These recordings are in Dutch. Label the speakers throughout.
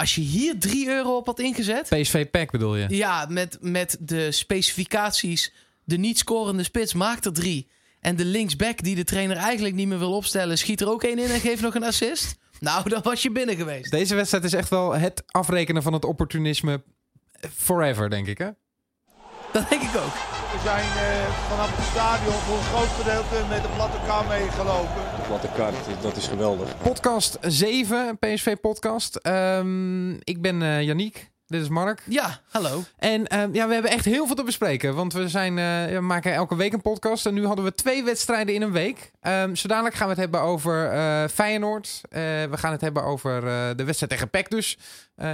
Speaker 1: als je hier 3 euro op had ingezet.
Speaker 2: PSV Pack bedoel je?
Speaker 1: Ja, met, met de specificaties. De niet scorende spits maakt er drie. En de linksback die de trainer eigenlijk niet meer wil opstellen, schiet er ook één in en geeft nog een assist. Nou, dan was je binnen geweest.
Speaker 2: Deze wedstrijd is echt wel het afrekenen van het opportunisme forever, denk ik, hè?
Speaker 1: Dat denk ik ook.
Speaker 3: We zijn eh, vanaf het stadion voor een groot gedeelte met de platte kar meegelopen.
Speaker 4: De platte kar, dat is geweldig.
Speaker 2: Podcast 7, PSV-podcast. Ehm, ik ben uh, Yannick. Dit is Mark.
Speaker 1: Ja, hallo.
Speaker 2: En uh, ja, we hebben echt heel veel te bespreken. Want we, zijn, uh, we maken elke week een podcast. En nu hadden we twee wedstrijden in een week. Um, zo dadelijk gaan we het hebben over uh, Feyenoord. we gaan het hebben over de wedstrijd tegen PEC dus.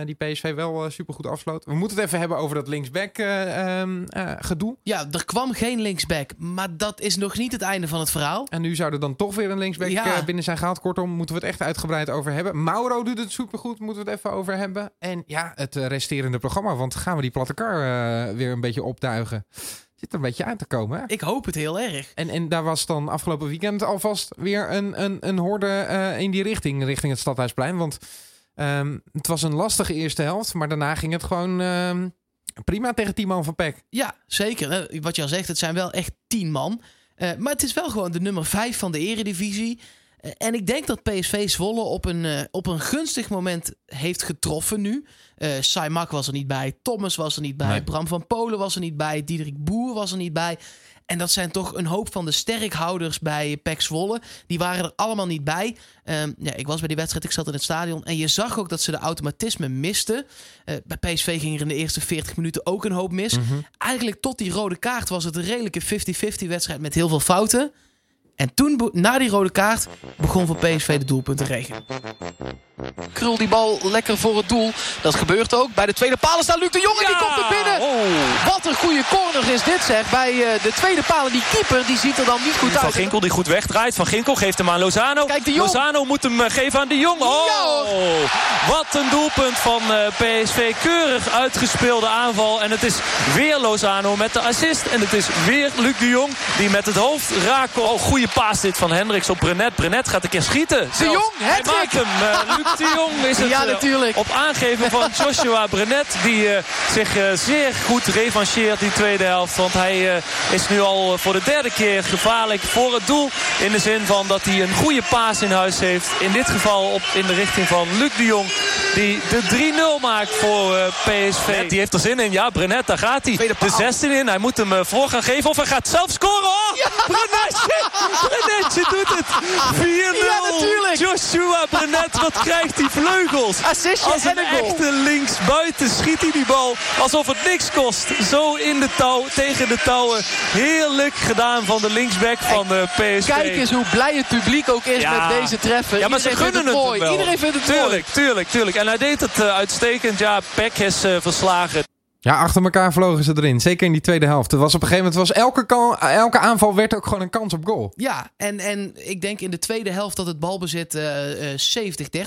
Speaker 2: die PSV wel supergoed afsloot. We moeten het even hebben over dat linksback um, gedoe.
Speaker 1: Ja, er kwam geen linksback. Maar dat is nog niet het einde van het verhaal.
Speaker 2: En nu zou er dan toch weer een linksback
Speaker 1: Ja.
Speaker 2: binnen zijn gehaald. Kortom, moeten we het echt uitgebreid over hebben. Mauro doet het supergoed. Moeten we het even over hebben. En ja, het resterende programma. Want gaan we die platte kar uh, weer een beetje opduigen. Zit er een beetje aan te komen. Hè?
Speaker 1: Ik hoop het heel erg.
Speaker 2: En, en daar was dan afgelopen weekend alvast weer een, een, een horde uh, in die richting. Richting het Stadhuisplein. Want um, het was een lastige eerste helft. Maar daarna ging het gewoon um, prima tegen 10 man van Peck.
Speaker 1: Ja, zeker. Wat je al zegt, het zijn wel echt 10 man. Uh, maar het is wel gewoon de nummer 5 van de eredivisie. En ik denk dat PSV Zwolle op een, uh, op een gunstig moment heeft getroffen nu. Uh, Saimak was er niet bij, Thomas was er niet bij,
Speaker 2: Nee.
Speaker 1: Bram van Polen was er niet bij, Diederik Boer was er niet bij. En dat zijn toch een hoop van de sterkhouders bij PEC Zwolle. Die waren er allemaal niet bij. Um, ja, ik was bij die wedstrijd, ik zat in het stadion. En je zag ook dat ze de automatisme misten. Uh, bij PSV ging er in de eerste 40 minuten ook een hoop mis.
Speaker 2: Mhm.
Speaker 1: Eigenlijk tot die rode kaart was het een redelijke 50-50 wedstrijd met heel veel fouten. En toen, na die rode kaart, begon voor PSV de doelpunten regen. Krul die bal lekker voor het doel. Dat gebeurt ook. Bij de tweede palen staat Luc de Jong en die komt er binnen.
Speaker 5: Oh.
Speaker 1: Wat een goede corner is dit zeg. Bij uh, de tweede palen, die keeper, die ziet er dan niet goed
Speaker 5: Van
Speaker 1: uit.
Speaker 5: Ginkel die goed wegdraait. Van Ginkel geeft hem aan Lozano.
Speaker 1: Kijk, de Jong.
Speaker 5: Lozano moet hem uh, geven aan de Jong. Oh,
Speaker 1: Ja,
Speaker 5: wat een doelpunt van uh, PSV. Keurig uitgespeelde aanval. En het is weer Lozano met de assist. En het is weer Luc de Jong die met het hoofd raakt. Oh, goede paas dit van Hendricks op Brenet. Brenet gaat een keer schieten.
Speaker 1: De. Jong,
Speaker 5: Hij
Speaker 1: hat-trick.
Speaker 5: maakt hem. Uh, Luc de Jong is het
Speaker 1: Ja,
Speaker 5: uh,
Speaker 1: natuurlijk.
Speaker 5: op aangeven van Joshua Brenet. Die uh, zich uh, zeer goed revancheert die tweede helft. Want hij uh, is nu al voor de derde keer gevaarlijk voor het doel. In de zin van dat hij een goede paas in huis heeft. In dit geval op, in de richting van Luc de Jong. Die de 3-0 maakt voor uh, PSV. Die heeft er zin in. Ja, Brenet, daar gaat hij. De 16 in. Hij moet hem uh, voor gaan geven. Of hij gaat zelf scoren. Oh, ja. Brenetje! Brenetje doet het. 4-0.
Speaker 1: Ja, natuurlijk.
Speaker 5: Joshua Brenet, wat krijgt hij vleugels.
Speaker 1: Assistje
Speaker 5: Als
Speaker 1: en
Speaker 5: een
Speaker 1: een
Speaker 5: echte linksbuiten schiet hij die bal alsof het niks kost. Zo in de touw, tegen de touwen. Heerlijk gedaan van de linksback van de PSV.
Speaker 1: Kijk eens hoe blij het publiek ook is
Speaker 5: Ja.
Speaker 1: met deze treffer.
Speaker 5: Ja, maar ze
Speaker 1: Iedereen
Speaker 5: gunnen
Speaker 1: vindt
Speaker 5: het
Speaker 1: mooi.
Speaker 5: wel.
Speaker 1: Iedereen vindt het mooi.
Speaker 5: Tuurlijk, tuurlijk, tuurlijk. En hij deed het uh, uitstekend. Ja, Peck is uh, verslagen.
Speaker 2: Ja, achter elkaar vlogen ze erin. Zeker in die tweede helft. Het was op een gegeven moment was elke, kan, elke aanval werd ook gewoon een kans op goal.
Speaker 1: Ja, en, en ik denk in de tweede helft dat het balbezit uh, uh,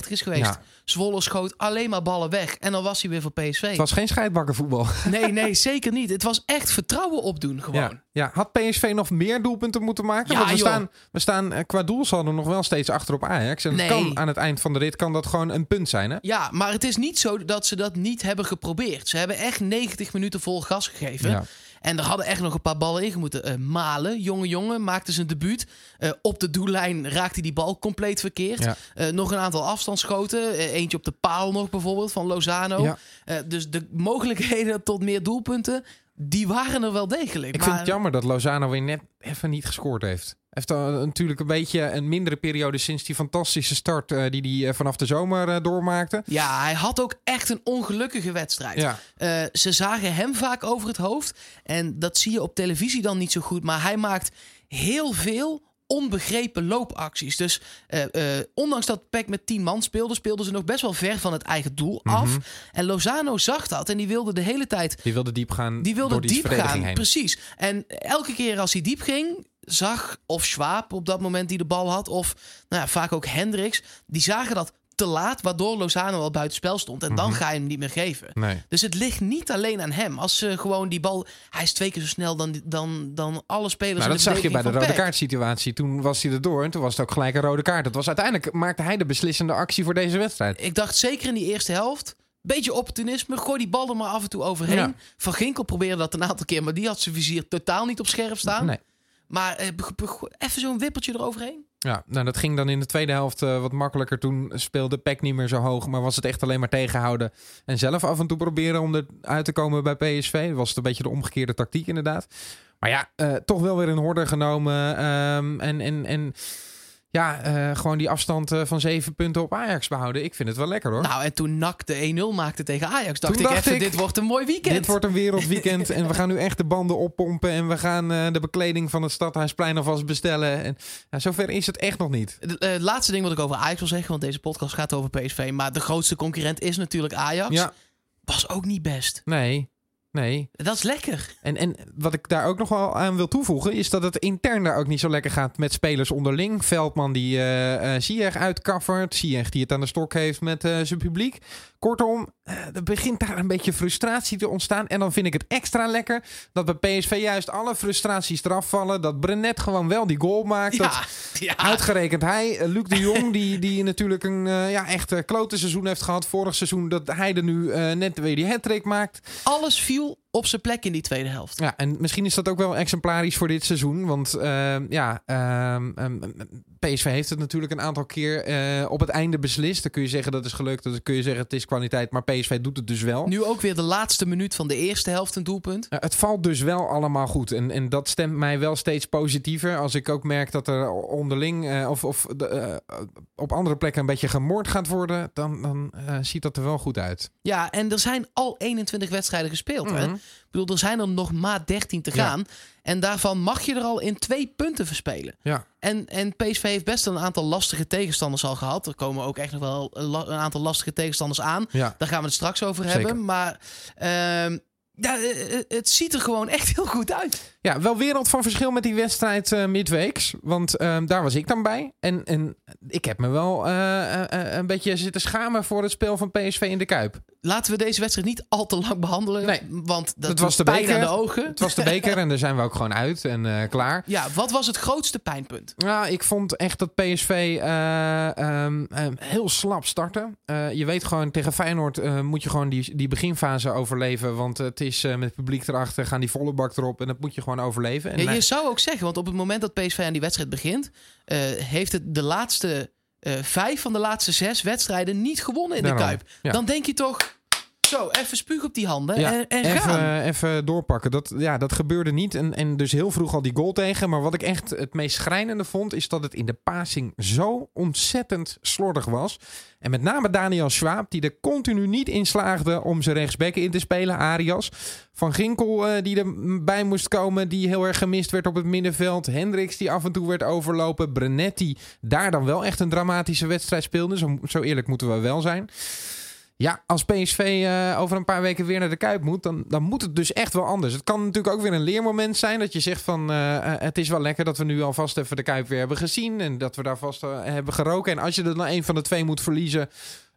Speaker 1: 70-30 is geweest.
Speaker 2: Ja.
Speaker 1: Zwolle schoot alleen maar ballen weg. En dan was hij weer voor PSV.
Speaker 2: Het was geen scheidbakkenvoetbal.
Speaker 1: Nee, nee, zeker niet. Het was echt vertrouwen opdoen gewoon.
Speaker 2: Ja, ja. had PSV nog meer doelpunten moeten maken?
Speaker 1: Ja,
Speaker 2: Want we
Speaker 1: joh.
Speaker 2: staan, we staan eh, qua doelsaldo nog wel steeds achter op Ajax. En het kan aan het eind van de rit kan dat gewoon een punt zijn, hè?
Speaker 1: Ja, maar het is niet zo dat ze dat niet hebben geprobeerd. Ze hebben echt 90 minuten vol gas gegeven.
Speaker 2: Ja.
Speaker 1: En er hadden echt nog een paar ballen in moeten. Uh, Malen, jonge jongen, maakte zijn debuut. Uh, op de doellijn raakte hij die bal compleet verkeerd.
Speaker 2: Ja.
Speaker 1: Uh, nog een aantal afstandsschoten. Eentje op de paal nog bijvoorbeeld van Lozano.
Speaker 2: Ja.
Speaker 1: Dus de mogelijkheden tot meer doelpunten, die waren er wel degelijk.
Speaker 2: Ik
Speaker 1: maar...
Speaker 2: vind het jammer dat Lozano weer net even niet gescoord heeft. Heeft natuurlijk een beetje een mindere periode sinds die fantastische start uh, die hij vanaf de zomer uh, doormaakte.
Speaker 1: Ja, hij had ook echt een ongelukkige wedstrijd.
Speaker 2: Ja.
Speaker 1: Uh, ze zagen hem vaak over het hoofd. En dat zie je op televisie dan niet zo goed. Maar hij maakt heel veel onbegrepen loopacties. Dus uh, uh, ondanks dat Peck met 10 man speelde, speelden ze nog best wel ver van het eigen doel af.
Speaker 2: Mhm.
Speaker 1: En Lozano zag dat en die wilde de hele tijd.
Speaker 2: Die wilde diep gaan.
Speaker 1: Die wilde
Speaker 2: door die
Speaker 1: diep gaan.
Speaker 2: Heen.
Speaker 1: Precies. En elke keer als hij diep ging, zag of Schwab op dat moment die de bal had, of nou ja, vaak ook Hendricks, die zagen dat te laat, waardoor Lozano al buitenspel stond. En dan
Speaker 2: Mhm.
Speaker 1: ga je hem niet meer geven.
Speaker 2: Nee.
Speaker 1: Dus het ligt niet alleen aan hem. Als ze gewoon die bal... Hij is twee keer zo snel dan, dan, dan alle spelers
Speaker 2: Nou,
Speaker 1: in
Speaker 2: dat zag je bij de rode kaart situatie. Toen was hij er door en toen was het ook gelijk een rode kaart. Het was uiteindelijk maakte hij de beslissende actie voor deze wedstrijd.
Speaker 1: Ik dacht zeker in die eerste helft... Beetje opportunisme. Gooi die bal er maar af en toe overheen.
Speaker 2: Ja.
Speaker 1: Van Ginkel probeerde dat een aantal keer. Maar die had zijn vizier totaal niet op scherp staan.
Speaker 2: Nee.
Speaker 1: Maar eh, even zo'n wippertje eroverheen.
Speaker 2: Ja, nou dat ging dan in de tweede helft eh, wat makkelijker. Toen speelde Peck niet meer zo hoog, maar was het echt alleen maar tegenhouden. En zelf af en toe proberen om eruit te komen bij PSV. Was het een beetje de omgekeerde tactiek inderdaad. Maar ja, eh, toch wel weer een horde genomen. ehm, en, en, en ja, eh, gewoon die afstand eh, van zeven punten op Ajax behouden. Ik vind het wel lekker hoor.
Speaker 1: Nou, en toen NAC de 1-0 maakte tegen Ajax, dacht
Speaker 2: Toen
Speaker 1: ik
Speaker 2: dacht
Speaker 1: even,
Speaker 2: ik,
Speaker 1: dit wordt een mooi weekend.
Speaker 2: Dit wordt een wereldweekend en we gaan nu echt de banden oppompen. En we gaan eh, de bekleding van het Stadhuisplein alvast bestellen. En zover is het echt nog niet.
Speaker 1: Het laatste ding wat ik over Ajax wil zeggen, want deze podcast gaat over PSV. Maar de grootste concurrent is natuurlijk Ajax.
Speaker 2: Ja,
Speaker 1: Was ook niet best.
Speaker 2: nee, nee.
Speaker 1: Dat is lekker.
Speaker 2: En, en wat ik daar ook nog wel aan wil toevoegen, is dat het intern daar ook niet zo lekker gaat met spelers onderling. Veldman die eh Ziyech uitkaffert, Ziyech die het aan de stok heeft met eh, zijn publiek. Kortom, er begint daar een beetje frustratie te ontstaan. En dan vind ik het extra lekker dat bij PSV juist alle frustraties eraf vallen. Dat Brenet gewoon wel die goal maakt. Dat
Speaker 1: Ja, ja.
Speaker 2: Uitgerekend hij, Luc de Jong, die, die natuurlijk een ja, echt klote seizoen heeft gehad. Vorig seizoen dat hij er nu net weer die hat maakt.
Speaker 1: Alles viel you op zijn plek in die tweede helft.
Speaker 2: Ja, en misschien is dat ook wel exemplarisch voor dit seizoen. Want ehm, ja, ehm, ehm, PSV heeft het natuurlijk een aantal keer eh, op het einde beslist. Dan kun je zeggen dat is gelukt, dan kun je zeggen het is kwaliteit. Maar PSV doet het dus wel.
Speaker 1: Nu ook weer de laatste minuut van de eerste helft een doelpunt.
Speaker 2: Het valt dus wel allemaal goed. En, en dat stemt mij wel steeds positiever. Als ik ook merk dat er onderling eh, of, of de, eh, op andere plekken een beetje gemoord gaat worden, dan, dan ziet dat er wel goed uit.
Speaker 1: Ja, en er zijn al 21 wedstrijden gespeeld. Hè? Ik bedoel, er zijn er nog maar 13 te
Speaker 2: Ja.
Speaker 1: gaan. En daarvan mag je er al in twee punten verspelen.
Speaker 2: Ja.
Speaker 1: En, en PSV heeft best een aantal lastige tegenstanders al gehad. Er komen ook echt nog wel een, la- een aantal lastige tegenstanders aan.
Speaker 2: Ja.
Speaker 1: Daar gaan we het straks over
Speaker 2: Zeker.
Speaker 1: hebben. Maar ehm, ja, eh, eh, het ziet er gewoon echt heel goed uit.
Speaker 2: Ja, wel wereld van verschil met die wedstrijd eh, midweeks. Want ehm, daar was ik dan bij. En, en ik heb me wel eh, eh, een beetje zitten schamen voor het spel van PSV in de Kuip.
Speaker 1: Laten we deze wedstrijd niet al te lang behandelen.
Speaker 2: Nee.
Speaker 1: Want dat
Speaker 2: Het
Speaker 1: was
Speaker 2: de
Speaker 1: pijn
Speaker 2: beker.
Speaker 1: aan de ogen.
Speaker 2: Het was de beker en daar zijn we ook gewoon uit en klaar.
Speaker 1: Ja, wat was het grootste pijnpunt?
Speaker 2: Ja, ik vond echt dat PSV eh, ehm, ehm, heel slap startte. Eh, je weet gewoon, tegen Feyenoord moet je gewoon die, die beginfase overleven. Want het is met het publiek erachter, gaan die volle bak erop. En dat moet je gewoon overleven. En
Speaker 1: Ja, je zou ook zeggen, want op het moment dat PSV aan die wedstrijd begint, eh, heeft het de laatste eh, vijf van de laatste zes wedstrijden niet gewonnen in de Kuip.
Speaker 2: ja.
Speaker 1: Dan denk je toch, zo, even spuug op die handen
Speaker 2: Ja,
Speaker 1: en, en gaan.
Speaker 2: even, even doorpakken. Dat, ja, dat gebeurde niet. En, en dus heel vroeg al die goal tegen. Maar wat ik echt het meest schrijnende vond... is dat het in de passing zo ontzettend slordig was. En met name Daniel Schwab... die er continu niet in slaagde om zijn rechtsback in te spelen. Arias. Van Ginkel eh, die erbij moest komen... die heel erg gemist werd op het middenveld. Hendricks die af en toe werd overlopen. Brenetti daar dan wel echt een dramatische wedstrijd speelde. Zo, zo eerlijk moeten we wel zijn. Ja, als PSV eh, over een paar weken weer naar de Kuip moet, dan, dan moet het dus echt wel anders. Het kan natuurlijk ook weer een leermoment zijn dat je zegt van eh, eh, het is wel lekker dat we nu alvast even de Kuip weer hebben gezien en dat we daar vast hebben geroken. En als je er dan een van de twee moet verliezen,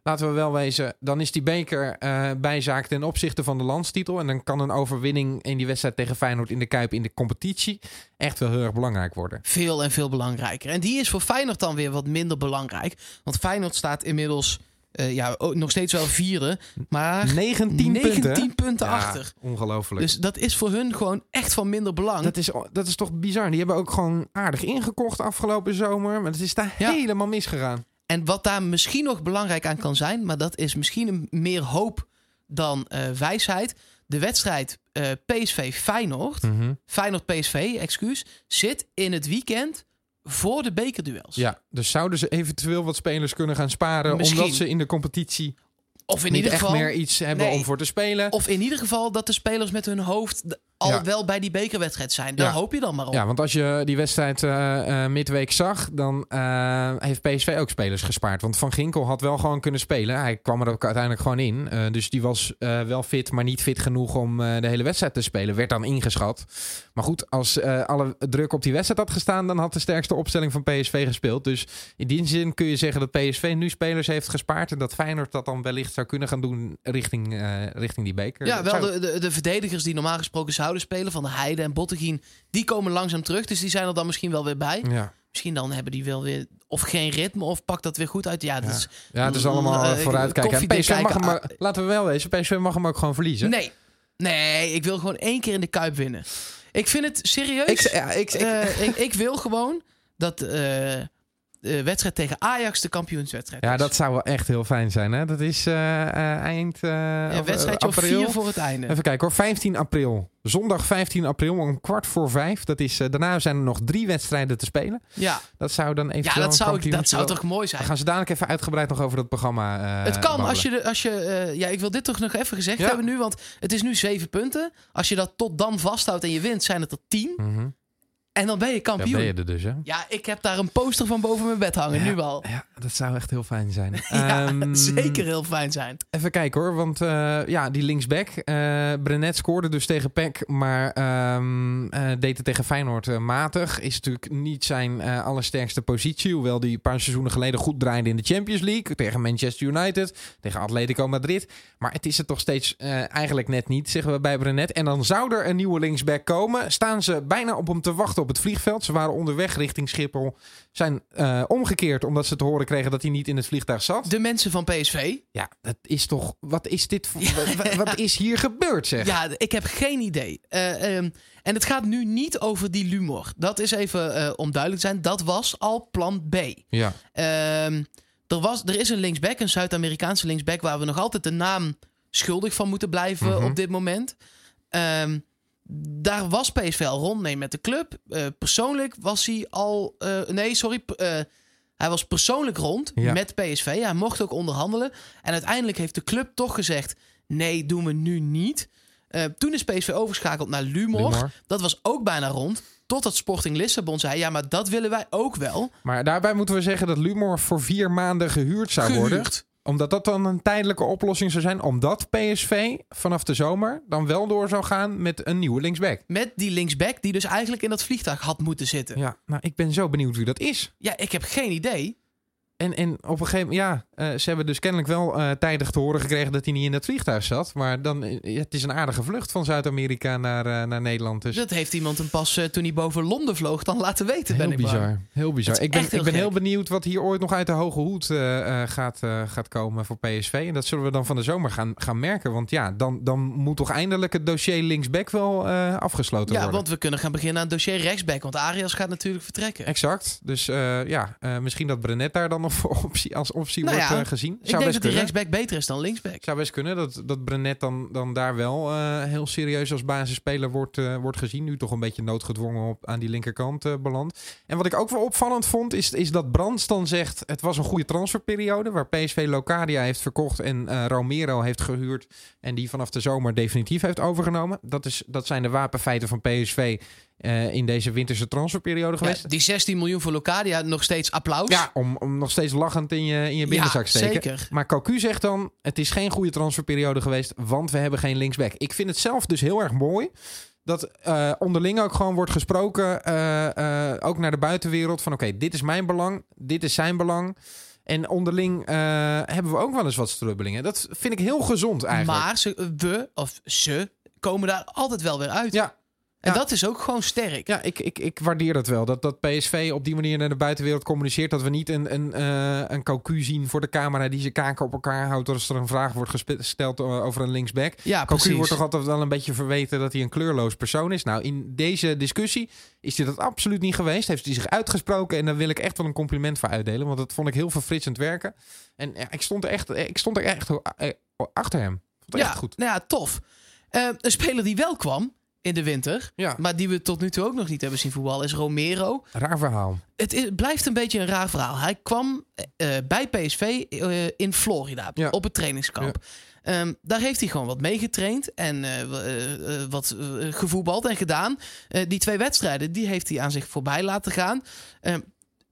Speaker 2: laten we wel wezen, dan is die beker bijzaak ten opzichte van de landstitel. En dan kan een overwinning in die wedstrijd tegen Feyenoord in de Kuip in de competitie echt wel heel erg belangrijk worden.
Speaker 1: Veel en veel belangrijker. En die is voor Feyenoord dan weer wat minder belangrijk. Want Feyenoord staat inmiddels eh, ja, ook nog steeds wel vierde, maar
Speaker 2: 19,
Speaker 1: 19
Speaker 2: punten.
Speaker 1: punten
Speaker 2: Ja,
Speaker 1: achter.
Speaker 2: Ongelooflijk.
Speaker 1: Dus dat is voor hun gewoon echt van minder belang.
Speaker 2: Dat is, dat is toch bizar. Die hebben ook gewoon aardig ingekocht afgelopen zomer. Maar het is daar
Speaker 1: Ja.
Speaker 2: helemaal misgegaan.
Speaker 1: En wat daar misschien nog belangrijk aan kan zijn, maar dat is misschien een meer hoop dan eh, wijsheid. De wedstrijd eh, PSV Feyenoord, Feyenoord PSV, excuus, zit in het weekend voor de bekerduels.
Speaker 2: Ja, dus zouden ze eventueel wat spelers kunnen gaan sparen...
Speaker 1: Misschien.
Speaker 2: omdat ze in de competitie
Speaker 1: Of in
Speaker 2: niet
Speaker 1: ieder
Speaker 2: echt
Speaker 1: geval
Speaker 2: meer iets hebben
Speaker 1: Nee.
Speaker 2: om voor te spelen.
Speaker 1: Of in ieder geval dat de spelers met hun hoofd al
Speaker 2: Ja.
Speaker 1: wel bij die bekerwedstrijd zijn. Daar
Speaker 2: Ja.
Speaker 1: hoop je dan maar op.
Speaker 2: Ja, want als je die wedstrijd eh, midweek zag, dan eh, heeft PSV ook spelers gespaard. Want Van Ginkel had wel gewoon kunnen spelen. Hij kwam er ook uiteindelijk gewoon in. Dus die was wel fit, maar niet fit genoeg om de hele wedstrijd te spelen. Werd dan ingeschat. Maar goed, als alle druk op die wedstrijd had gestaan, dan had de sterkste opstelling van PSV gespeeld. Dus in die zin kun je zeggen dat PSV nu spelers heeft gespaard. En dat Feyenoord dat dan wellicht zou kunnen gaan doen richting, richting die beker.
Speaker 1: Ja, wel
Speaker 2: Zou-
Speaker 1: de, de, de verdedigers die normaal gesproken zouden spelen, van de Heide en Bottegien, die komen langzaam terug. Dus die zijn er dan misschien wel weer bij.
Speaker 2: Ja.
Speaker 1: Misschien dan hebben die wel weer of geen ritme of pakt dat weer goed uit. Ja, dat
Speaker 2: Ja.
Speaker 1: is...
Speaker 2: Ja, het is allemaal uh, vooruitkijken. En PSV mag hem, maar- laten we wel wezen, PSV mag hem ook gewoon verliezen.
Speaker 1: Nee. Nee, ik wil gewoon één keer in de Kuip winnen. Ik vind het serieus.
Speaker 2: Ik, ja, ik, ik,
Speaker 1: Eh, ik, ik wil gewoon dat eh, de wedstrijd tegen Ajax de kampioenswedstrijd
Speaker 2: ja, dat zou wel echt heel fijn zijn. Hè? Dat is eh, eh, eind eh eh,
Speaker 1: wedstrijdje of
Speaker 2: april.
Speaker 1: vier voor het einde.
Speaker 2: Even kijken hoor, 15 april. Zondag 15 april om kwart voor vijf. Dat is, eh, daarna zijn er nog drie wedstrijden te spelen.
Speaker 1: Ja,
Speaker 2: Dat zou dan
Speaker 1: ja
Speaker 2: eventueel
Speaker 1: dat, zou, ik, dat zou toch mooi zijn?
Speaker 2: Gaan ze dadelijk even uitgebreid nog over dat programma eh,
Speaker 1: het kan
Speaker 2: babbelen.
Speaker 1: als je... De, als je eh, ja, ik wil dit toch nog even gezegd
Speaker 2: Ja.
Speaker 1: hebben nu. Want het is nu zeven punten. Als je dat tot dan vasthoudt en je wint, zijn het er tien.
Speaker 2: Mhm.
Speaker 1: En dan ben je
Speaker 2: Ja,
Speaker 1: kampioen.
Speaker 2: ben
Speaker 1: Ja,
Speaker 2: je er dus, hè?
Speaker 1: ik heb daar een poster van boven mijn bed hangen.
Speaker 2: Ja.
Speaker 1: Nu al.
Speaker 2: Ja, dat zou echt heel fijn zijn.
Speaker 1: Ja,
Speaker 2: Ehm,
Speaker 1: zeker heel fijn zijn.
Speaker 2: Even kijken hoor, want eh, ja, die linksback. eh Brenet scoorde dus tegen PEC, maar ehm, eh, deed het tegen Feyenoord matig. Is natuurlijk niet zijn allersterkste positie. Hoewel die een paar seizoenen geleden goed draaide in de Champions League. Tegen Manchester United, tegen Atletico Madrid. Maar het is het toch steeds eigenlijk net niet, zeggen we bij Brenet. En dan zou er een nieuwe linksback komen. Staan ze bijna op hem te wachten op het vliegveld. Ze waren onderweg richting Schiphol. Zijn eh, omgekeerd omdat ze te horen kregen dat hij niet in het vliegtuig zat.
Speaker 1: De mensen van PSV.
Speaker 2: Ja, dat is toch. Wat is dit? Voor,
Speaker 1: Ja.
Speaker 2: wat, wat is hier gebeurd, zeg?
Speaker 1: Ja, ik heb geen idee. Eh, ehm, en het gaat nu niet over die Lumor. Dat is even eh, om duidelijk te zijn. Dat was al plan B.
Speaker 2: Ja.
Speaker 1: Ehm, er, was, er is een linksback, een Zuid-Amerikaanse linksback... waar we nog altijd de naam schuldig van moeten blijven
Speaker 2: Mhm.
Speaker 1: op dit moment. Ehm, daar was PSV al rond mee met de club. Eh, persoonlijk was hij al... eh, nee, sorry. eh, hij was persoonlijk rond
Speaker 2: Ja.
Speaker 1: met PSV. Hij mocht ook onderhandelen. En uiteindelijk heeft de club toch gezegd... nee, doen we nu niet. Toen is PSV overgeschakeld naar Lumor.
Speaker 2: Lumor.
Speaker 1: Dat was ook bijna rond. Totdat Sporting Lissabon zei... ja, maar dat willen wij ook wel.
Speaker 2: Maar daarbij moeten we zeggen dat Lumor voor vier maanden gehuurd zou worden. Omdat dat dan een tijdelijke oplossing zou zijn. Omdat PSV vanaf de zomer dan wel door zou gaan met een nieuwe linksback.
Speaker 1: Met die linksback die dus eigenlijk in dat vliegtuig had moeten zitten. Ja,
Speaker 2: Ja, nou, ik ben zo benieuwd wie dat is.
Speaker 1: ik heb geen idee.
Speaker 2: En, en op een gegeven moment, ja, eh, ze hebben dus kennelijk wel eh, tijdig te horen gekregen dat hij niet in het vliegtuig zat. Maar dan, eh, het is een aardige vlucht van Zuid-Amerika naar, naar Nederland. Dus
Speaker 1: Dat heeft iemand hem pas toen hij boven Londen vloog dan laten weten. ben
Speaker 2: Heel
Speaker 1: ik bang.
Speaker 2: bizar. Heel bizar. Ik ben,
Speaker 1: heel
Speaker 2: ik ben heel benieuwd wat hier ooit nog uit de hoge hoed gaat, gaat komen voor PSV. En dat zullen we dan van de zomer gaan, gaan merken. Want ja, dan, dan moet toch eindelijk het dossier linksback wel afgesloten
Speaker 1: Ja,
Speaker 2: worden.
Speaker 1: want we kunnen gaan beginnen aan het dossier rechtsback. Want Arias gaat natuurlijk vertrekken.
Speaker 2: Exact. Dus ja, misschien dat Brenet daar dan nog voor optie, als optie
Speaker 1: Nou
Speaker 2: wordt
Speaker 1: ja,
Speaker 2: eh, gezien.
Speaker 1: ik
Speaker 2: Zou
Speaker 1: denk
Speaker 2: best
Speaker 1: dat die rechtsback beter is dan linksback.
Speaker 2: Zou best kunnen dat, dat Brenet dan, dan daar wel eh, heel serieus als basisspeler wordt, eh, wordt gezien. Nu toch een beetje noodgedwongen op, aan die linkerkant eh beland. En wat ik ook wel opvallend vond, is, is dat Brands dan zegt... het was een goede transferperiode waar PSV Locadia heeft verkocht... en Romero heeft gehuurd en die vanaf de zomer definitief heeft overgenomen. Dat, is, dat zijn de wapenfeiten van PSV eh, in deze winterse transferperiode
Speaker 1: Ja,
Speaker 2: geweest.
Speaker 1: die 16 miljoen voor Locadia, nog steeds applaus.
Speaker 2: Ja, om, om nog steeds lachend in je, in je binnenzak
Speaker 1: Ja,
Speaker 2: steken.
Speaker 1: zeker.
Speaker 2: Maar Cocu zegt dan, het is geen goede transferperiode geweest, want we hebben geen linksback. Ik vind het zelf dus heel erg mooi dat eh, onderling ook gewoon wordt gesproken, eh, ook naar de buitenwereld, van oké, dit is mijn belang, dit is zijn belang. En onderling hebben we ook wel eens wat strubbelingen. Dat vind ik heel gezond eigenlijk.
Speaker 1: Maar ze, we, of ze, komen daar altijd wel weer uit.
Speaker 2: ja,
Speaker 1: en
Speaker 2: ja.
Speaker 1: dat is ook gewoon sterk.
Speaker 2: Ja, ik, ik, ik waardeer dat wel. Dat, dat PSV op die manier naar de buitenwereld communiceert. Dat we niet een, een, eh een Cocu zien voor de camera die zijn kaken op elkaar houdt. Als er een vraag wordt gesteld eh, over een linksback.
Speaker 1: Ja,
Speaker 2: Cocu wordt toch altijd wel een beetje verweten dat hij een kleurloos persoon is. Nou, in deze discussie is hij dat absoluut niet geweest. Heeft hij zich uitgesproken en daar wil ik echt wel een compliment voor uitdelen. Want dat vond ik heel verfrissend werken. En ja, ik, stond er echt, ik stond er echt eh, achter hem. Vond
Speaker 1: ja,
Speaker 2: echt goed.
Speaker 1: Nou ja, tof. Eh, een speler die wel kwam in de winter,
Speaker 2: Ja,
Speaker 1: maar die we tot nu toe ook nog niet hebben zien voetballen, is Romero.
Speaker 2: raar verhaal.
Speaker 1: Het is, blijft een beetje een raar verhaal. Hij kwam eh, bij PSV eh, in Florida
Speaker 2: Ja.
Speaker 1: op het trainingskamp. Ehm, daar heeft hij gewoon wat meegetraind en eh, eh, eh, wat eh, gevoetbald en gedaan. Eh, die twee wedstrijden die heeft hij aan zich voorbij laten gaan. Ehm,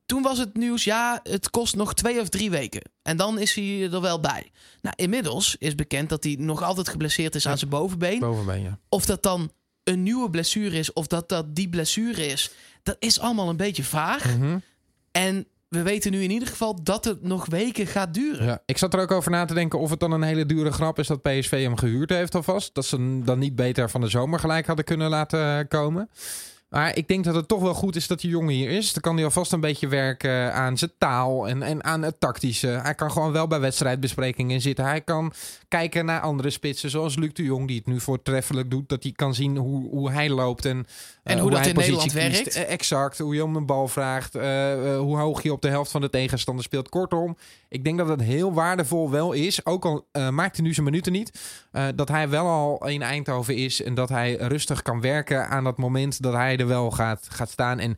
Speaker 1: toen was het nieuws, ja, het kost nog twee of drie weken. En dan is hij er wel bij. Nou, inmiddels is bekend dat hij nog altijd geblesseerd is
Speaker 2: Ja.
Speaker 1: aan zijn bovenbeen.
Speaker 2: Bovenbeen, ja.
Speaker 1: Of dat dan een nieuwe blessure is, of dat dat die blessure is, dat is allemaal een beetje vaag.
Speaker 2: Mhm.
Speaker 1: En we weten nu in ieder geval dat het nog weken gaat duren.
Speaker 2: Ja, ik zat er ook over na te denken of het dan een hele dure grap is dat PSV hem gehuurd heeft alvast. Dat ze hem dan niet beter van de zomer gelijk hadden kunnen laten komen. Maar ik denk dat het toch wel goed is dat die jongen hier is. Dan kan hij alvast een beetje werken aan zijn taal en, en aan het tactische. Hij kan gewoon wel bij wedstrijdbesprekingen zitten. Hij kan kijken naar andere spitsen, zoals Luc de Jong, die het nu voortreffelijk doet. Dat hij kan zien hoe, hoe hij loopt en,
Speaker 1: En
Speaker 2: eh,
Speaker 1: hoe dat
Speaker 2: hij
Speaker 1: in
Speaker 2: positie
Speaker 1: Nederland
Speaker 2: kiest.
Speaker 1: werkt.
Speaker 2: Eh, exact, hoe je om een bal vraagt, eh, hoe hoog je op de helft van de tegenstander speelt. Kortom, ik denk dat het heel waardevol wel is. Ook al maakt hij nu zijn minuten niet. dat hij wel al in Eindhoven is. En dat hij rustig kan werken aan dat moment dat hij wel gaat, gaat staan. En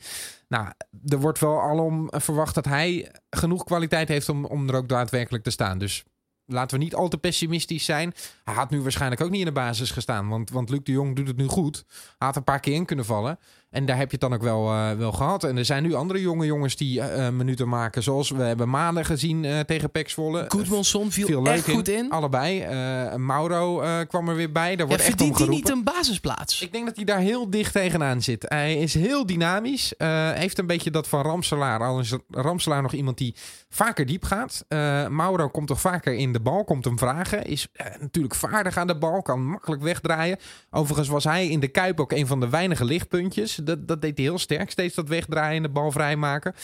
Speaker 2: nou, er wordt wel alom verwacht dat hij genoeg kwaliteit heeft om, om er ook daadwerkelijk te staan. Dus laten we niet al te pessimistisch zijn. Hij had nu waarschijnlijk ook niet in de basis gestaan. Want, want Luc de Jong doet het nu goed. Had een paar keer in kunnen vallen. En daar heb je het dan ook wel, eh, wel gehad. En er zijn nu andere jonge jongens die eh, minuten maken. Zoals we hebben Maanden gezien tegen Pek Zwolle.
Speaker 1: Goedmanson viel,
Speaker 2: Viel leuk
Speaker 1: echt goed in.
Speaker 2: Allebei. Mauro kwam er weer bij. Daar
Speaker 1: Ja,
Speaker 2: wordt echt om
Speaker 1: verdient hij niet een basisplaats?
Speaker 2: Ik denk dat hij daar heel dicht tegenaan zit. Hij is heel dynamisch. heeft een beetje dat van Ramselaar. Al is Ramselaar nog iemand die vaker diep gaat. Mauro komt toch vaker in de bal, komt hem vragen. Is natuurlijk vaardig aan de bal, kan makkelijk wegdraaien. Overigens was hij in de Kuip ook een van de weinige lichtpuntjes. Dat, dat deed hij heel sterk, steeds dat wegdraaien en de bal vrijmaken.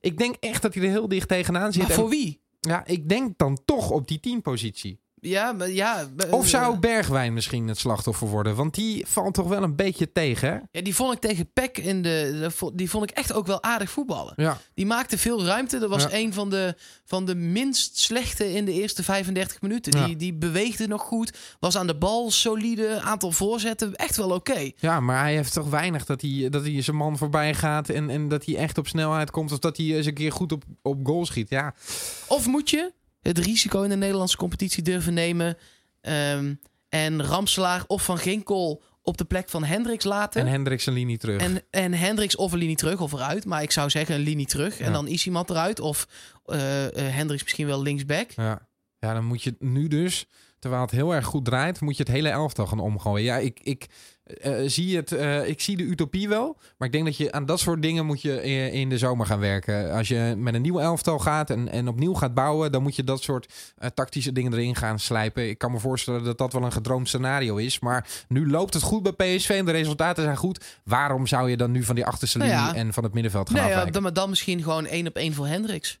Speaker 2: Ik denk echt dat hij er heel dicht tegenaan zit.
Speaker 1: Maar
Speaker 2: En,
Speaker 1: voor wie?
Speaker 2: ja, ik denk dan toch op die teampositie.
Speaker 1: Ja, maar ja. eh,
Speaker 2: Of zou Bergwijn misschien het slachtoffer worden? Want die valt toch wel een beetje tegen, hè?
Speaker 1: Ja, die vond ik tegen Peck in de, Die vond ik echt ook wel aardig voetballen.
Speaker 2: Ja.
Speaker 1: Die maakte veel ruimte. Dat was
Speaker 2: Ja.
Speaker 1: een van de, van de minst slechte in de eerste 35 minuten.
Speaker 2: Ja.
Speaker 1: Die, die beweegde nog goed. Was aan de bal solide. Aantal voorzetten. Echt wel oké.
Speaker 2: Ja, maar hij heeft toch weinig dat hij, dat hij zijn man voorbij gaat en, en dat hij echt op snelheid komt. Of dat hij eens een keer goed op, op goal schiet. Ja,
Speaker 1: Of moet je het risico in de Nederlandse competitie durven nemen. ehm, en Ramselaar of Van Ginkel op de plek van Hendricks laten.
Speaker 2: en Hendricks een linie terug.
Speaker 1: En, en Hendricks of een linie terug of eruit. Maar ik zou zeggen een linie terug. En dan is iemand eruit. Of eh, Hendricks misschien wel linksback.
Speaker 2: Ja. ja, dan moet je nu dus, terwijl het heel erg goed draait, moet je het hele elftal gaan omgooien. Ja, ik, ik, eh, zie, het, eh, ik zie de utopie wel. Maar ik denk dat je aan dat soort dingen moet je in, in de zomer gaan werken. Als je met een nieuw elftal gaat en, en opnieuw gaat bouwen, dan moet je dat soort eh, tactische dingen erin gaan slijpen. Ik kan me voorstellen dat dat wel een gedroomd scenario is. Maar nu loopt het goed bij PSV en de resultaten zijn goed. Waarom zou je dan nu van die achterste
Speaker 1: Nou
Speaker 2: linie
Speaker 1: ja.
Speaker 2: en van het middenveld gaan
Speaker 1: Nee, ja,
Speaker 2: afwijken?
Speaker 1: dan, maar dan misschien gewoon één op één voor Hendricks.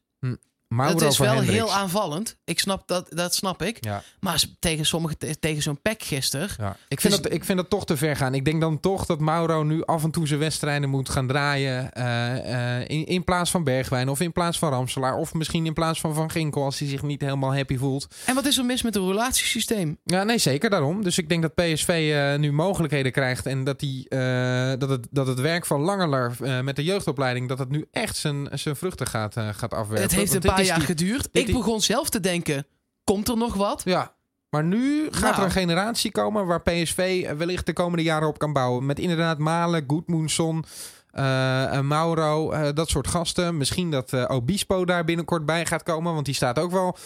Speaker 2: Mauro
Speaker 1: het is wel
Speaker 2: Hendricks.
Speaker 1: heel aanvallend. Ik snap dat, dat snap ik.
Speaker 2: Ja.
Speaker 1: Maar tegen sommige te- tegen zo'n pack gisteren.
Speaker 2: Ja. Ik, vind
Speaker 1: Dus-
Speaker 2: dat, ik vind dat toch te ver gaan. Ik denk dan toch dat Mauro nu af en toe zijn wedstrijden moet gaan draaien. eh, eh, in, in plaats van Bergwijn of in plaats van Ramselaar. Of misschien in plaats van Van Ginkel als hij zich niet helemaal happy voelt.
Speaker 1: En wat is er mis met het relatiesysteem?
Speaker 2: Ja, nee, zeker daarom. Dus ik denk dat PSV eh, nu mogelijkheden krijgt. En dat, die, dat, het, dat het werk van Langerler eh, met de jeugdopleiding... dat het nu echt zijn, zijn vruchten gaat, gaat afwerpen.
Speaker 1: het heeft een
Speaker 2: dit
Speaker 1: paar jaar
Speaker 2: die-
Speaker 1: geduurd.
Speaker 2: dit
Speaker 1: Ik begon zelf te denken, komt er nog wat?
Speaker 2: Ja, maar nu gaat
Speaker 1: Nou.
Speaker 2: er een generatie komen waar PSV wellicht de komende jaren op kan bouwen. Met inderdaad Malen, Goedmoensson, eh, eh, Mauro, eh, dat soort gasten. Misschien dat Obispo daar binnenkort bij gaat komen. Want die staat ook wel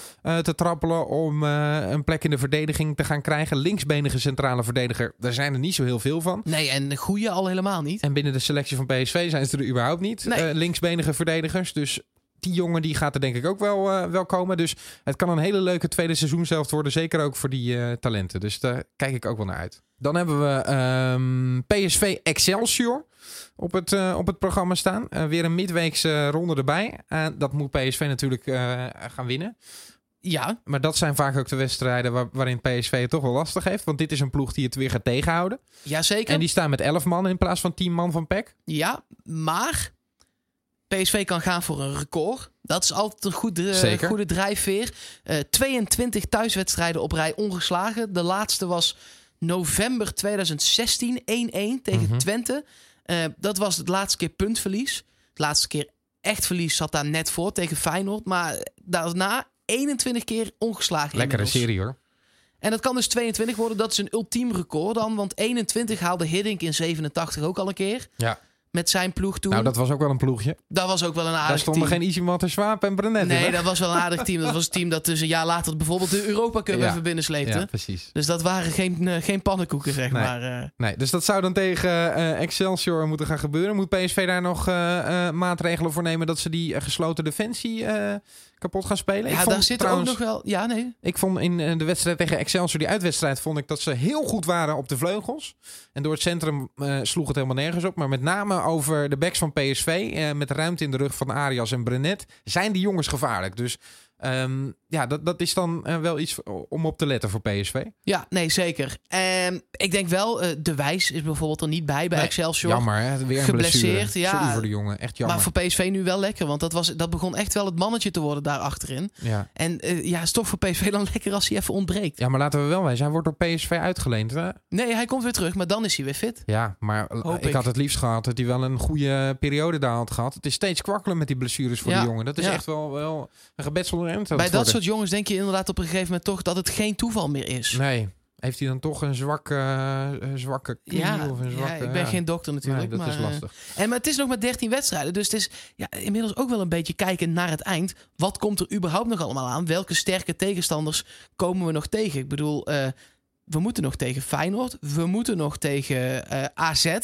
Speaker 2: te trappelen om een plek in de verdediging te gaan krijgen. Linksbenige centrale verdediger, daar zijn er niet zo heel veel van.
Speaker 1: Nee, en de goede al helemaal niet.
Speaker 2: En binnen de selectie van PSV zijn ze er überhaupt niet.
Speaker 1: Nee.
Speaker 2: linksbenige verdedigers. Dus die jongen die gaat er denk ik ook wel, eh, wel komen. Dus het kan een hele leuke tweede seizoen zelf worden. Zeker ook voor die eh, talenten. Dus daar kijk ik ook wel naar uit. Dan hebben we ehm, PSV Excelsior op het, eh, op het programma staan. Weer een midweekse ronde erbij. Dat moet PSV natuurlijk gaan winnen.
Speaker 1: Ja,
Speaker 2: Maar dat zijn vaak ook de wedstrijden waar- waarin PSV het toch wel lastig heeft. Want dit is een ploeg die het weer gaat tegenhouden.
Speaker 1: jazeker.
Speaker 2: En die staan met 11 man in plaats van 10 man van PEC.
Speaker 1: Ja, maar PSV kan gaan voor een record. Dat is altijd een goed, eh, goede drijfveer. Eh 22 thuiswedstrijden op rij ongeslagen. De laatste was november 2016, 1-1 tegen
Speaker 2: Mhm.
Speaker 1: Twente. Eh, dat was het laatste keer puntverlies. De laatste keer echt verlies zat daar net voor tegen Feyenoord. Maar daarna 21 keer ongeslagen
Speaker 2: Lekkere serie hoor.
Speaker 1: En dat kan dus 22 worden. Dat is een ultiem record dan. Want 21 haalde Hiddink in 87 ook al een keer.
Speaker 2: Ja.
Speaker 1: Met zijn ploeg toen.
Speaker 2: Nou, dat was ook wel een ploegje.
Speaker 1: dat was ook wel een aardig
Speaker 2: Daar stonden
Speaker 1: team.
Speaker 2: geen Easy Swaap en Brenet
Speaker 1: Nee, dat was wel een aardig team. Dat was het team dat dus een jaar later bijvoorbeeld de Europa Cup
Speaker 2: Ja.
Speaker 1: even binnensleepte.
Speaker 2: Ja, precies.
Speaker 1: Dus dat waren geen, eh, geen pannenkoeken, zeg
Speaker 2: Nee.
Speaker 1: maar. eh.
Speaker 2: Nee, dus dat zou dan tegen eh, Excelsior moeten gaan gebeuren. Moet PSV daar nog maatregelen voor nemen dat ze die gesloten defensie kapot gaan spelen? Ik
Speaker 1: ja,
Speaker 2: vond
Speaker 1: daar zit
Speaker 2: trouwens-
Speaker 1: ook nog wel... Ja, nee.
Speaker 2: Ik vond in de wedstrijd tegen Excelsior, die uitwedstrijd, vond ik dat ze heel goed waren op de vleugels. En door het centrum sloeg het helemaal nergens op. Maar met name over de backs van PSV, eh, met ruimte in de rug van Arias en Brenet, zijn die jongens gevaarlijk. Dus ehm, ja, dat, dat is dan eh, wel iets om op te letten voor PSV.
Speaker 1: Ja, nee, zeker. En ik denk wel, eh, De Wijs is bijvoorbeeld er niet bij bij
Speaker 2: Nee,
Speaker 1: Excelsior.
Speaker 2: Jammer, hè? weer een
Speaker 1: Geblesseerd, ja.
Speaker 2: Sorry voor de jongen, echt jammer.
Speaker 1: Maar voor PSV nu wel lekker, want dat, was, dat begon echt wel het mannetje te worden daar achterin.
Speaker 2: ja.
Speaker 1: En eh, ja, is toch voor PSV dan lekker als hij even ontbreekt.
Speaker 2: ja, maar laten we wel wijzen, hij wordt door PSV uitgeleend. Hè?
Speaker 1: Nee, hij komt weer terug, maar dan is hij weer fit.
Speaker 2: Ja, maar ik,
Speaker 1: ik.
Speaker 2: had het liefst gehad dat hij wel een goede periode daar had gehad. Het is steeds kwakkelen met die blessures voor
Speaker 1: Ja,
Speaker 2: de jongen. Dat is
Speaker 1: ja.
Speaker 2: echt wel, wel een gebetselde rent.
Speaker 1: Bij dat soort jongens denk je inderdaad op een gegeven moment toch dat het geen toeval meer is.
Speaker 2: Nee. Heeft hij dan toch een zwakke, een zwakke knie
Speaker 1: Ja,
Speaker 2: of een
Speaker 1: ja,
Speaker 2: zwakke...
Speaker 1: ik ben
Speaker 2: ja.
Speaker 1: geen dokter natuurlijk.
Speaker 2: Nee, dat
Speaker 1: maar,
Speaker 2: is
Speaker 1: eh,
Speaker 2: lastig.
Speaker 1: En, maar het is nog maar 13 wedstrijden. Dus het is ja, inmiddels ook wel een beetje kijken naar het eind. Wat komt er überhaupt nog allemaal aan? Welke sterke tegenstanders komen we nog tegen? Ik bedoel, eh, we moeten nog tegen Feyenoord. We moeten nog tegen eh, AZ.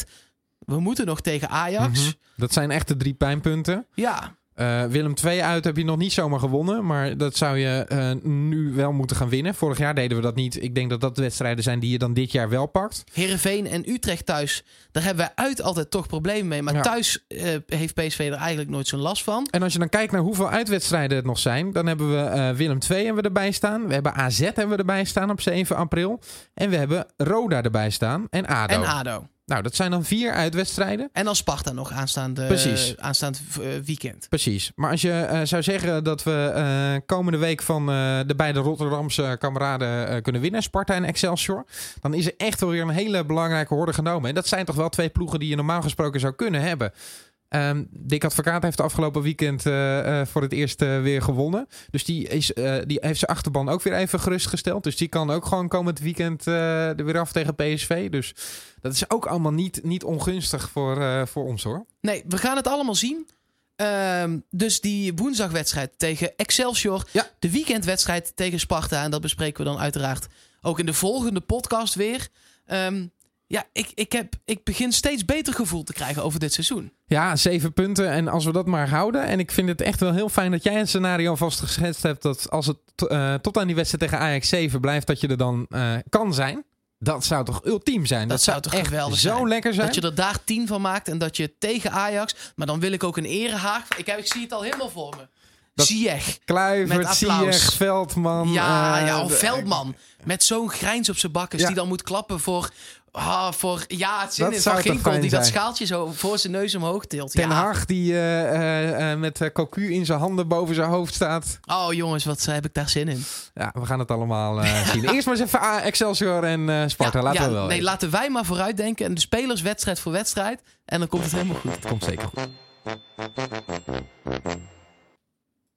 Speaker 1: We moeten nog tegen Ajax.
Speaker 2: Mhm. Dat zijn echt de drie pijnpunten.
Speaker 1: Ja,
Speaker 2: Eh, Willem 2 uit heb je nog niet zomaar gewonnen. Maar dat zou je eh, nu wel moeten gaan winnen. Vorig jaar deden we dat niet. Ik denk dat dat de wedstrijden zijn die je dan dit jaar wel pakt.
Speaker 1: Heerenveen en Utrecht thuis. Daar hebben wij uit altijd toch problemen mee. Maar
Speaker 2: Ja.
Speaker 1: thuis eh, heeft PSV er eigenlijk nooit zo'n last van.
Speaker 2: En als je dan kijkt naar hoeveel uitwedstrijden het nog zijn, dan hebben we Willem 2 hebben we erbij staan. We hebben AZ hebben we erbij staan op 7 april. En we hebben Roda erbij staan en ADO.
Speaker 1: En ADO.
Speaker 2: Nou, dat zijn dan vier uitwedstrijden.
Speaker 1: En dan Sparta nog aanstaande,
Speaker 2: Precies.
Speaker 1: aanstaand eh, weekend.
Speaker 2: Precies. Maar als je eh, zou zeggen dat we eh, komende week van eh, de beide Rotterdamse kameraden eh, kunnen winnen, Sparta en Excelsior, dan is er echt wel weer een hele belangrijke horde genomen. En dat zijn toch wel twee ploegen die je normaal gesproken zou kunnen hebben. Dick Advocaat heeft afgelopen weekend eh, eh, voor het eerst eh, weer gewonnen. Dus die, is, die heeft zijn achterban ook weer even gerustgesteld. Dus die kan ook gewoon komend weekend er weer af tegen PSV. Dus dat is ook allemaal niet, niet ongunstig voor, voor ons hoor.
Speaker 1: Nee, we gaan het allemaal zien. Ehm, dus die woensdagwedstrijd tegen Excelsior.
Speaker 2: Ja.
Speaker 1: De weekendwedstrijd tegen Sparta. En dat bespreken we dan uiteraard ook in de volgende podcast weer. Ehm, ja, ik, ik, heb, ik begin steeds beter gevoel te krijgen over dit seizoen.
Speaker 2: Ja, zeven punten. En als we dat maar houden. En ik vind het echt wel heel fijn dat jij een scenario vast geschetst hebt. Dat als het eh, tot aan die wedstrijd tegen Ajax 7 blijft, dat je er dan eh, kan zijn. Dat zou toch ultiem zijn?
Speaker 1: Dat zou toch
Speaker 2: echt
Speaker 1: geweldig
Speaker 2: zo
Speaker 1: zijn?
Speaker 2: lekker zijn?
Speaker 1: Dat je er daar tien van maakt en dat je tegen Ajax... Maar dan wil ik ook een erehaag. Ik, heb, ik zie het al helemaal voor me. Ziyech. met
Speaker 2: Kluivert. Ziyech, Veldman.
Speaker 1: Ja,
Speaker 2: eh,
Speaker 1: ja,
Speaker 2: de-
Speaker 1: Veldman. Met zo'n grijns op zijn bakkes.
Speaker 2: Ja.
Speaker 1: Die dan moet klappen voor... Ah, voor ja, het zin
Speaker 2: Dat
Speaker 1: in Van Ginkel. Die dat schaaltje zo voor zijn neus omhoog tilt.
Speaker 2: Ten
Speaker 1: ja.
Speaker 2: Hag die eh, eh, met uh, cocu in zijn handen boven zijn hoofd staat.
Speaker 1: Oh jongens, wat heb ik daar zin in.
Speaker 2: Ja, we gaan het allemaal zien. Eerst maar eens even Excelsior en Sparta.
Speaker 1: Ja,
Speaker 2: Laten
Speaker 1: ja,
Speaker 2: we wel
Speaker 1: Nee, laten wij maar vooruitdenken. En de spelers wedstrijd voor wedstrijd. En dan komt het helemaal goed.
Speaker 2: Komt zeker goed.